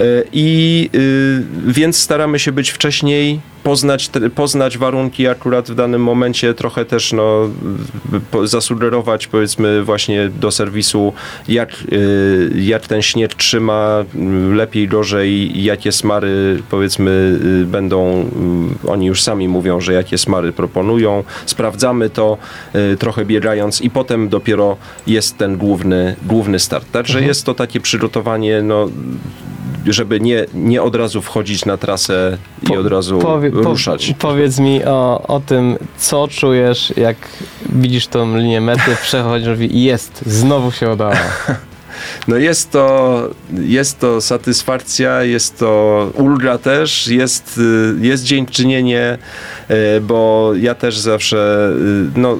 Y, I y, więc staramy się być wcześniej, poznać, poznać warunki akurat w danym momencie, trochę też no, zasugerować powiedzmy właśnie do serwisu, jak, y, jak ten śnieg trzyma, y, lepiej, gorzej, jakie smary powiedzmy y, będą, y, oni już sami mówią, że jakie smary proponują, sprawdzamy to y, trochę biegając i potem dopiero jest ten główny, główny start. Także jest to takie przygotowanie, no żeby nie, nie od razu wchodzić na trasę i Po- od razu powie- po- ruszać. powiedz mi o, o tym, co czujesz, jak widzisz tą linię mety, przechodzisz i jest, znowu się udało. No jest to, jest to satysfakcja, jest to ulga też, jest, y, jest dziękczynienie, y, bo ja też zawsze, y, no,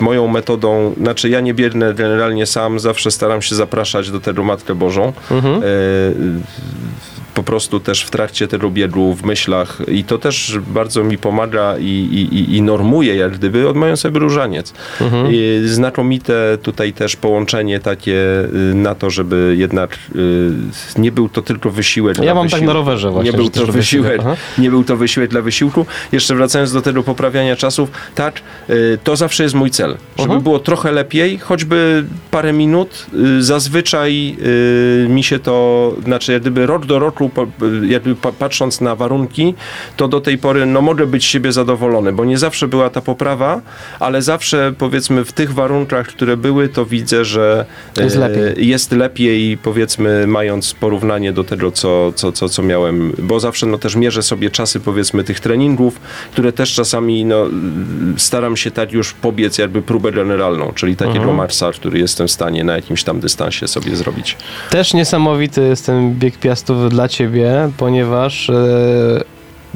moją metodą, znaczy ja nie biegnę generalnie sam, zawsze staram się zapraszać do tego Matkę Bożą. Mhm. Po prostu też w trakcie tego biegu, w myślach i to też bardzo mi pomaga i, i, i- normuje jak gdyby odmawiam sobie różaniec. Mhm. Znakomite tutaj też połączenie takie y, na to, żeby jednak y, nie był to tylko wysiłek Ja mam tak wysiłku. na rowerze właśnie. Nie był to wysiłek, Aha. nie był to wysiłek dla wysiłku. Jeszcze wracając do tego poprawiania czasów, tak, y, to zawsze jest mój cel. Żeby Mhm. było trochę lepiej, choćby parę minut. Zazwyczaj mi się to, znaczy jak gdyby rok do roku, y, jakby pa- patrząc na warunki, to do tej pory no mogę być siebie zadowolony, bo nie zawsze była ta poprawa, ale zawsze powiedzmy w tych warunkach, które były, to widzę, że Jest y, lepiej. jest lepiej powiedzmy mając porównanie do tego, co, co, co, co miałem, bo zawsze no też mierzę sobie czasy powiedzmy tych treningów, które też czasami no, staram się tak już pobiec jakby próbę generalną, czyli takiego Mhm. marsa, który jestem w stanie na jakimś tam dystansie sobie zrobić. Też niesamowity jest ten bieg Piastów dla ciebie, ponieważ e,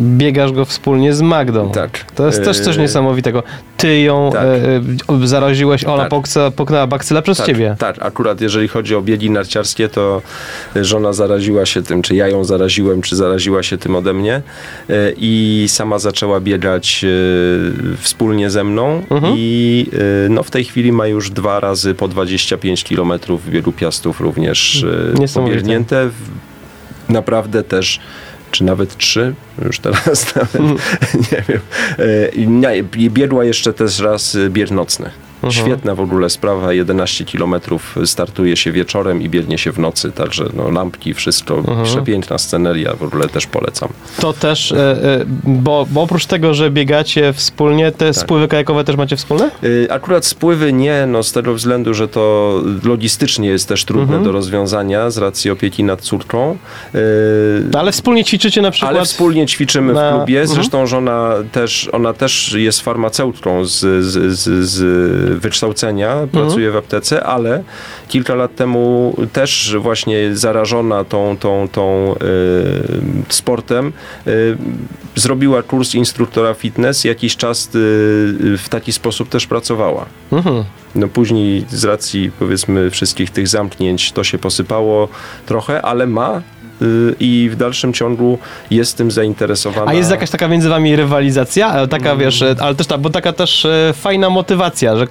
biegasz go wspólnie z Magdą. Tak. To jest też coś E, niesamowitego. Ty ją tak. e, e, zaraziłeś, ona Tak. poksa- poknęła bakcyla przez tak, ciebie. Tak, akurat jeżeli chodzi o biegi narciarskie, to żona zaraziła się tym, czy ja ją zaraziłem, czy zaraziła się tym ode mnie e, i sama zaczęła biegać e, wspólnie ze mną Mhm. i e, no, w tej chwili ma już dwa razy po 25 km w biegu piastów również e, pobiegnięte. Naprawdę też czy nawet trzy, już teraz nawet nie wiem. E, i biegła jeszcze też raz e, bieg nocny. Mhm. Świetna w ogóle sprawa, 11 km startuje się wieczorem i biegnie się w nocy, także no, lampki, wszystko, Mhm. przepiękna sceneria, w ogóle też polecam. To też, e, e, bo, bo oprócz tego, że biegacie wspólnie, te Tak. spływy kajakowe też macie wspólne? Y, Akurat spływy nie, no z tego względu, że to logistycznie jest też trudne Mhm. do rozwiązania z racji opieki nad córką. Ale wspólnie ćwiczycie na przykład. Ale wspólnie ćwiczymy na- w klubie. Mhm. Zresztą żona też, ona też jest farmaceutką z, z, z, z wykształcenia, pracuje w aptece, ale kilka lat temu też właśnie zarażona tą, tą, tą y, sportem y, zrobiła kurs instruktora fitness, jakiś czas y, w taki sposób też pracowała. Mhm. No później z racji powiedzmy wszystkich tych zamknięć to się posypało trochę, ale ma i w dalszym ciągu jest tym zainteresowana. A jest jakaś taka między wami rywalizacja? Ale Taka wiesz, e, ale też ta, bo taka też e, fajna motywacja, że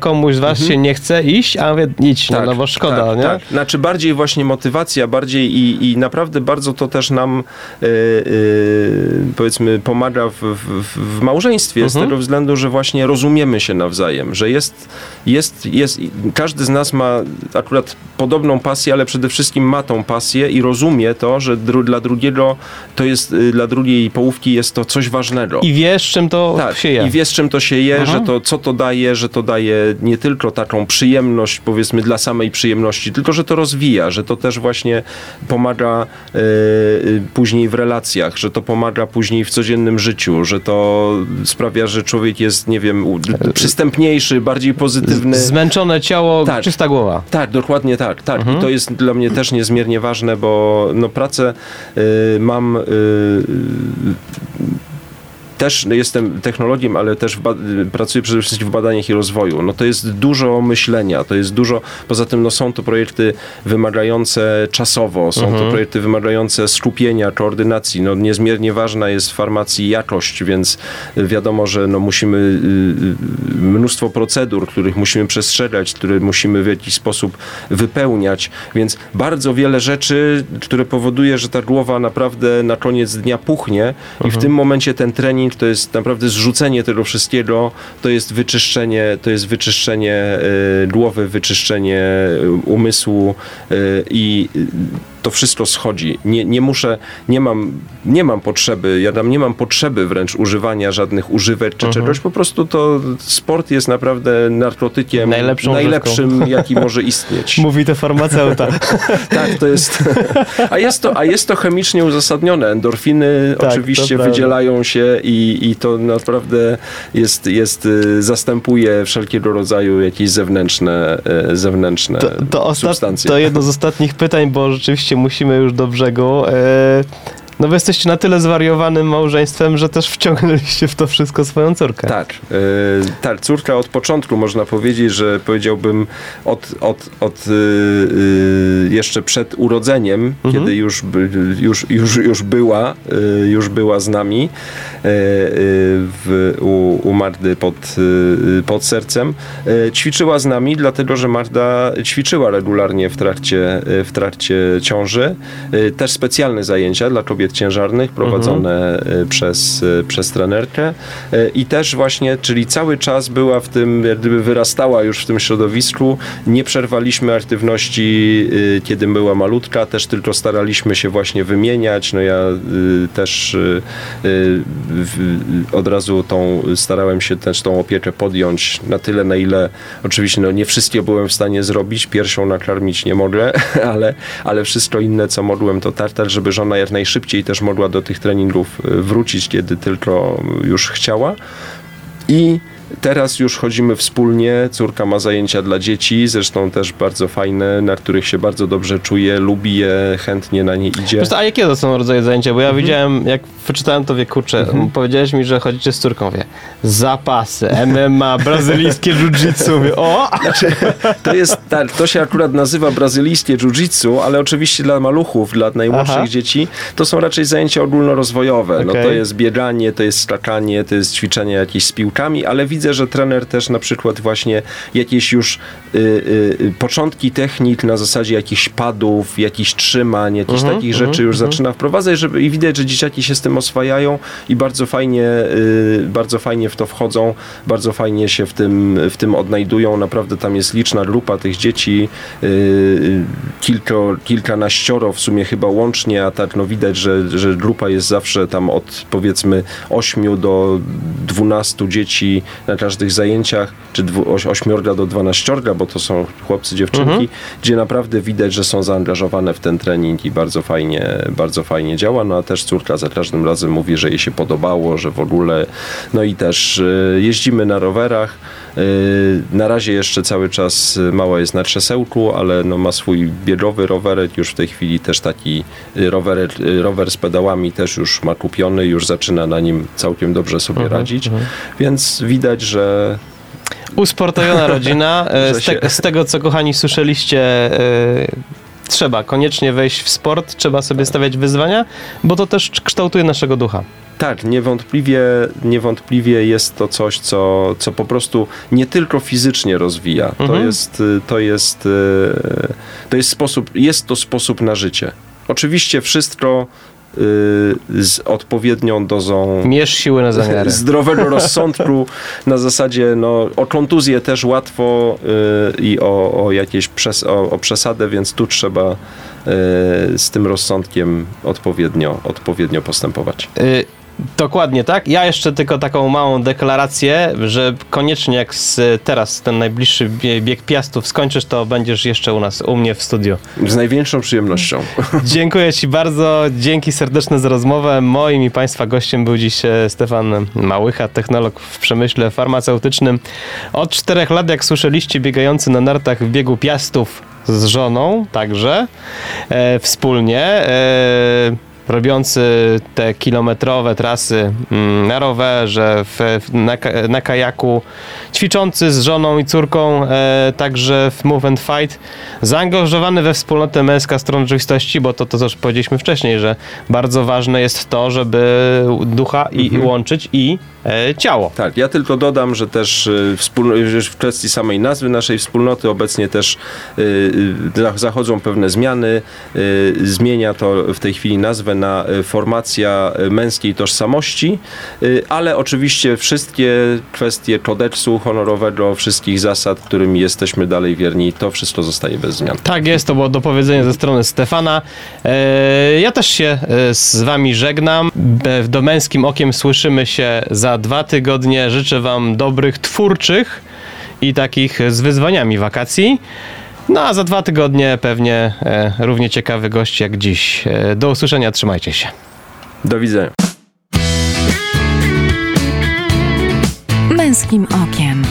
komuś z was się nie chce iść, a mówię, idź, no, no bo szkoda, tak, nie? Tak. Znaczy bardziej właśnie motywacja, bardziej i, i naprawdę bardzo to też nam y, y, powiedzmy pomaga w, w, w małżeństwie Mhm. z tego względu, że właśnie rozumiemy się nawzajem, że jest, jest, jest, każdy z nas ma akurat podobną pasję, ale przede wszystkim ma tą pasję i rozumie to, że dru, dla drugiego to jest, y, dla drugiej połówki jest to coś ważnego. I wiesz, czym to Tak, się je. i wiesz czym to się je, Aha. że to co to daje, że to daje nie tylko taką przyjemność, powiedzmy dla samej przyjemności, tylko że to rozwija, że to też właśnie pomaga e, e, później w relacjach, że to pomaga później w codziennym życiu, że to sprawia, że człowiek jest, nie wiem, przystępniejszy, bardziej pozytywny. Zmęczone ciało, Tak. czysta głowa. Tak, dokładnie tak, tak. Mhm. I to jest dla mnie też niezmiernie ważne, bo no pracę y, mam y, też jestem technologiem, ale też pracuję przede wszystkim w badaniach i rozwoju. No to jest dużo myślenia, to jest dużo, poza tym no są to projekty wymagające czasowo, są to projekty wymagające skupienia, koordynacji. No niezmiernie ważna jest w farmacji jakość, więc wiadomo, że no musimy y, y, mnóstwo procedur, których musimy przestrzegać, które musimy w jakiś sposób wypełniać, więc bardzo wiele rzeczy, które powoduje, że ta głowa naprawdę na koniec dnia puchnie i w tym momencie ten trening to jest naprawdę zrzucenie tego wszystkiego, to jest wyczyszczenie, to jest wyczyszczenie y, głowy, wyczyszczenie y, umysłu y, i to wszystko schodzi. Nie, nie muszę, nie mam, nie mam potrzeby, ja tam nie mam potrzeby wręcz używania żadnych używek czy czegoś, po prostu to sport jest naprawdę narkotykiem Najlepszą najlepszym, jaki może istnieć. Mówi to farmaceuta. Tak, to jest. A jest to, a jest to chemicznie uzasadnione. Endorfiny Tak, oczywiście wydzielają się i, i to naprawdę jest, jest, y, zastępuje wszelkiego rodzaju jakieś zewnętrzne, y, zewnętrzne To, to, substancje. to jedno z ostatnich pytań, bo rzeczywiście musimy już do brzegu. No wy jesteście na tyle zwariowanym małżeństwem, że też wciągnęliście w to wszystko swoją córkę. Tak, y, tak, córka od początku można powiedzieć, że powiedziałbym od, od, od y, y, jeszcze przed urodzeniem, kiedy już, by, już, już, już była, już była z nami w, u, u Mardy pod, pod sercem. Ćwiczyła z nami, dlatego że Marda ćwiczyła regularnie w trakcie, w trakcie ciąży. Też specjalne zajęcia dla kobiet ciężarnych prowadzone y, przez, y, przez trenerkę Y, i też właśnie, czyli cały czas była w tym, jak gdyby wyrastała już w tym środowisku. Nie przerwaliśmy aktywności, kiedy była malutka, też tylko staraliśmy się właśnie wymieniać. No ja też od razu tą, starałem się też tą opiekę podjąć na tyle, na ile oczywiście no, nie wszystkie byłem w stanie zrobić. Piersią nakarmić nie mogę, ale, ale wszystko inne, co mogłem, to tartar, żeby żona jak najszybciej też mogła do tych treningów y, wrócić, kiedy tylko już chciała. I teraz już chodzimy wspólnie. Córka ma zajęcia dla dzieci, zresztą też bardzo fajne, na których się bardzo dobrze czuje, lubi je, chętnie na nie idzie. A jakie to są rodzaje zajęcia? Bo ja Mhm. widziałem, jak wyczytałem to wie, kurczę, powiedziałeś mi, że chodzicie z córką, wie, zapasy, MMA, brazylijskie jiu-jitsu, wie, o! To jest, tak, to się akurat nazywa brazylijskie jiu-jitsu, ale oczywiście dla maluchów, dla najmłodszych Aha. dzieci, to są raczej zajęcia ogólnorozwojowe. No Okej. to jest bieganie, to jest skakanie, to jest ćwiczenie jakieś z piłkami, ale widzę, że trener też na przykład właśnie jakieś już y, y, początki technik na zasadzie jakichś padów, jakichś trzymań, jakichś Mhm, takich rzeczy już zaczyna wprowadzać, żeby i widać, że dzieciaki się z tym oswajają i bardzo fajnie, y, bardzo fajnie w to wchodzą, bardzo fajnie się w tym, w tym odnajdują. Naprawdę tam jest liczna grupa tych dzieci, y, y, kilko, kilkanaścioro w sumie chyba łącznie, a tak no widać, że, że grupa jest zawsze tam od powiedzmy 8 do 12 dzieci na każdych zajęciach, czy ośmiorga do dwanaściorga, bo to są chłopcy, dziewczynki, Mhm. gdzie naprawdę widać, że są zaangażowane w ten trening i bardzo fajnie, bardzo fajnie działa. No a też córka za każdym razem mówi, że jej się podobało, że w ogóle. No i też y, jeździmy na rowerach. Y, Na razie jeszcze cały czas y, mała jest na krzesełku, ale no ma swój biegowy rowerek, już w tej chwili też taki y, rower, rower z pedałami też już ma kupiony, już zaczyna na nim całkiem dobrze sobie Mhm, radzić, więc widać, że Usportowiona rodzina. E, Z, te, z tego, co kochani słyszeliście, e, trzeba koniecznie wejść w sport, trzeba sobie stawiać wyzwania, bo to też kształtuje naszego ducha. Tak, niewątpliwie, niewątpliwie jest to coś, co, co po prostu nie tylko fizycznie rozwija. To Mhm. jest, y, to jest, to jest sposób, jest to sposób na życie. Oczywiście wszystko y, z odpowiednią dozą Mierz siły na zamiary. zdrowego rozsądku na zasadzie no, o kontuzję też łatwo y, i o, o jakieś przes o, o przesadę, więc tu trzeba y, z tym rozsądkiem odpowiednio, odpowiednio postępować. Y, Dokładnie tak. Ja jeszcze tylko taką małą deklarację, że koniecznie jak z, teraz ten najbliższy bie- bieg piastów skończysz, to będziesz jeszcze u nas, u mnie w studiu. Z największą przyjemnością. Dziękuję Ci bardzo, dzięki serdeczne za rozmowę. Moim i Państwa gościem był dziś e, Stefan Małycha, technolog w przemyśle farmaceutycznym. Od czterech lat, jak słyszeliście, biegający na nartach w biegu piastów z żoną także e, wspólnie. E, robiący te kilometrowe trasy mm, na rowerze, w, na, na kajaku, ćwiczący z żoną i córką, e, także w Move and Fight, zaangażowany we wspólnotę męska stron rzeczywistości, bo to, to też powiedzieliśmy wcześniej, że bardzo ważne jest to, żeby ducha i, i łączyć i e, ciało. Tak, ja tylko dodam, że też że w kwestii samej nazwy naszej wspólnoty obecnie też y, za- zachodzą pewne zmiany. Y, zmienia to w tej chwili nazwę na y, formacja y, męskiej tożsamości, y, ale oczywiście wszystkie kwestie kodeksu honorowego, wszystkich zasad, którymi jesteśmy dalej wierni, to wszystko zostaje bez zmian. Tak jest, to było do powiedzenia ze strony Stefana. E, ja też się e, z wami żegnam. Be- Do męskim okiem słyszymy się za dwa tygodnie. Życzę wam dobrych, twórczych i takich z wyzwaniami wakacji. No a za dwa tygodnie pewnie e, równie ciekawy gość jak dziś. E, do usłyszenia, trzymajcie się. Do widzenia. Męskim okiem.